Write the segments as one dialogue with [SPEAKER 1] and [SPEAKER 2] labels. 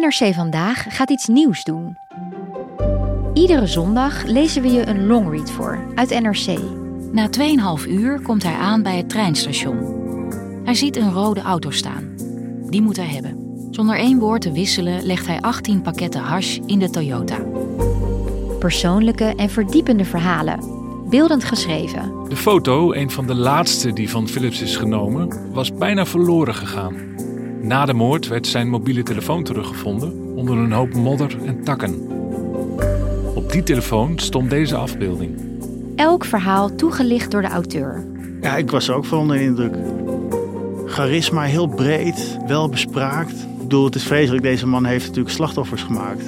[SPEAKER 1] NRC Vandaag gaat iets nieuws doen. Iedere zondag lezen we je een longread voor uit NRC.
[SPEAKER 2] Na 2,5 uur komt hij aan bij het treinstation. Hij ziet een rode auto staan. Die moet hij hebben. Zonder één woord te wisselen legt hij 18 pakketten hash in de Toyota.
[SPEAKER 1] Persoonlijke en verdiepende verhalen. Beeldend geschreven.
[SPEAKER 3] De foto, een van de laatste die van Philips is genomen, was bijna verloren gegaan. Na de moord werd zijn mobiele telefoon teruggevonden onder een hoop modder en takken. Op die telefoon stond deze afbeelding.
[SPEAKER 1] Elk verhaal toegelicht door de auteur.
[SPEAKER 4] Ja, ik was er ook van onder de indruk. Charisma heel breed, wel bespraakt. Ik bedoel, het is vreselijk. Deze man heeft natuurlijk slachtoffers gemaakt.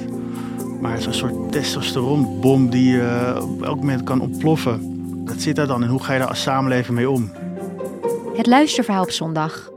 [SPEAKER 4] Maar het is een soort testosteronbom die uh, op elk moment kan ontploffen. Dat zit daar dan en hoe ga je daar als samenleving mee om?
[SPEAKER 1] Het luisterverhaal op zondag.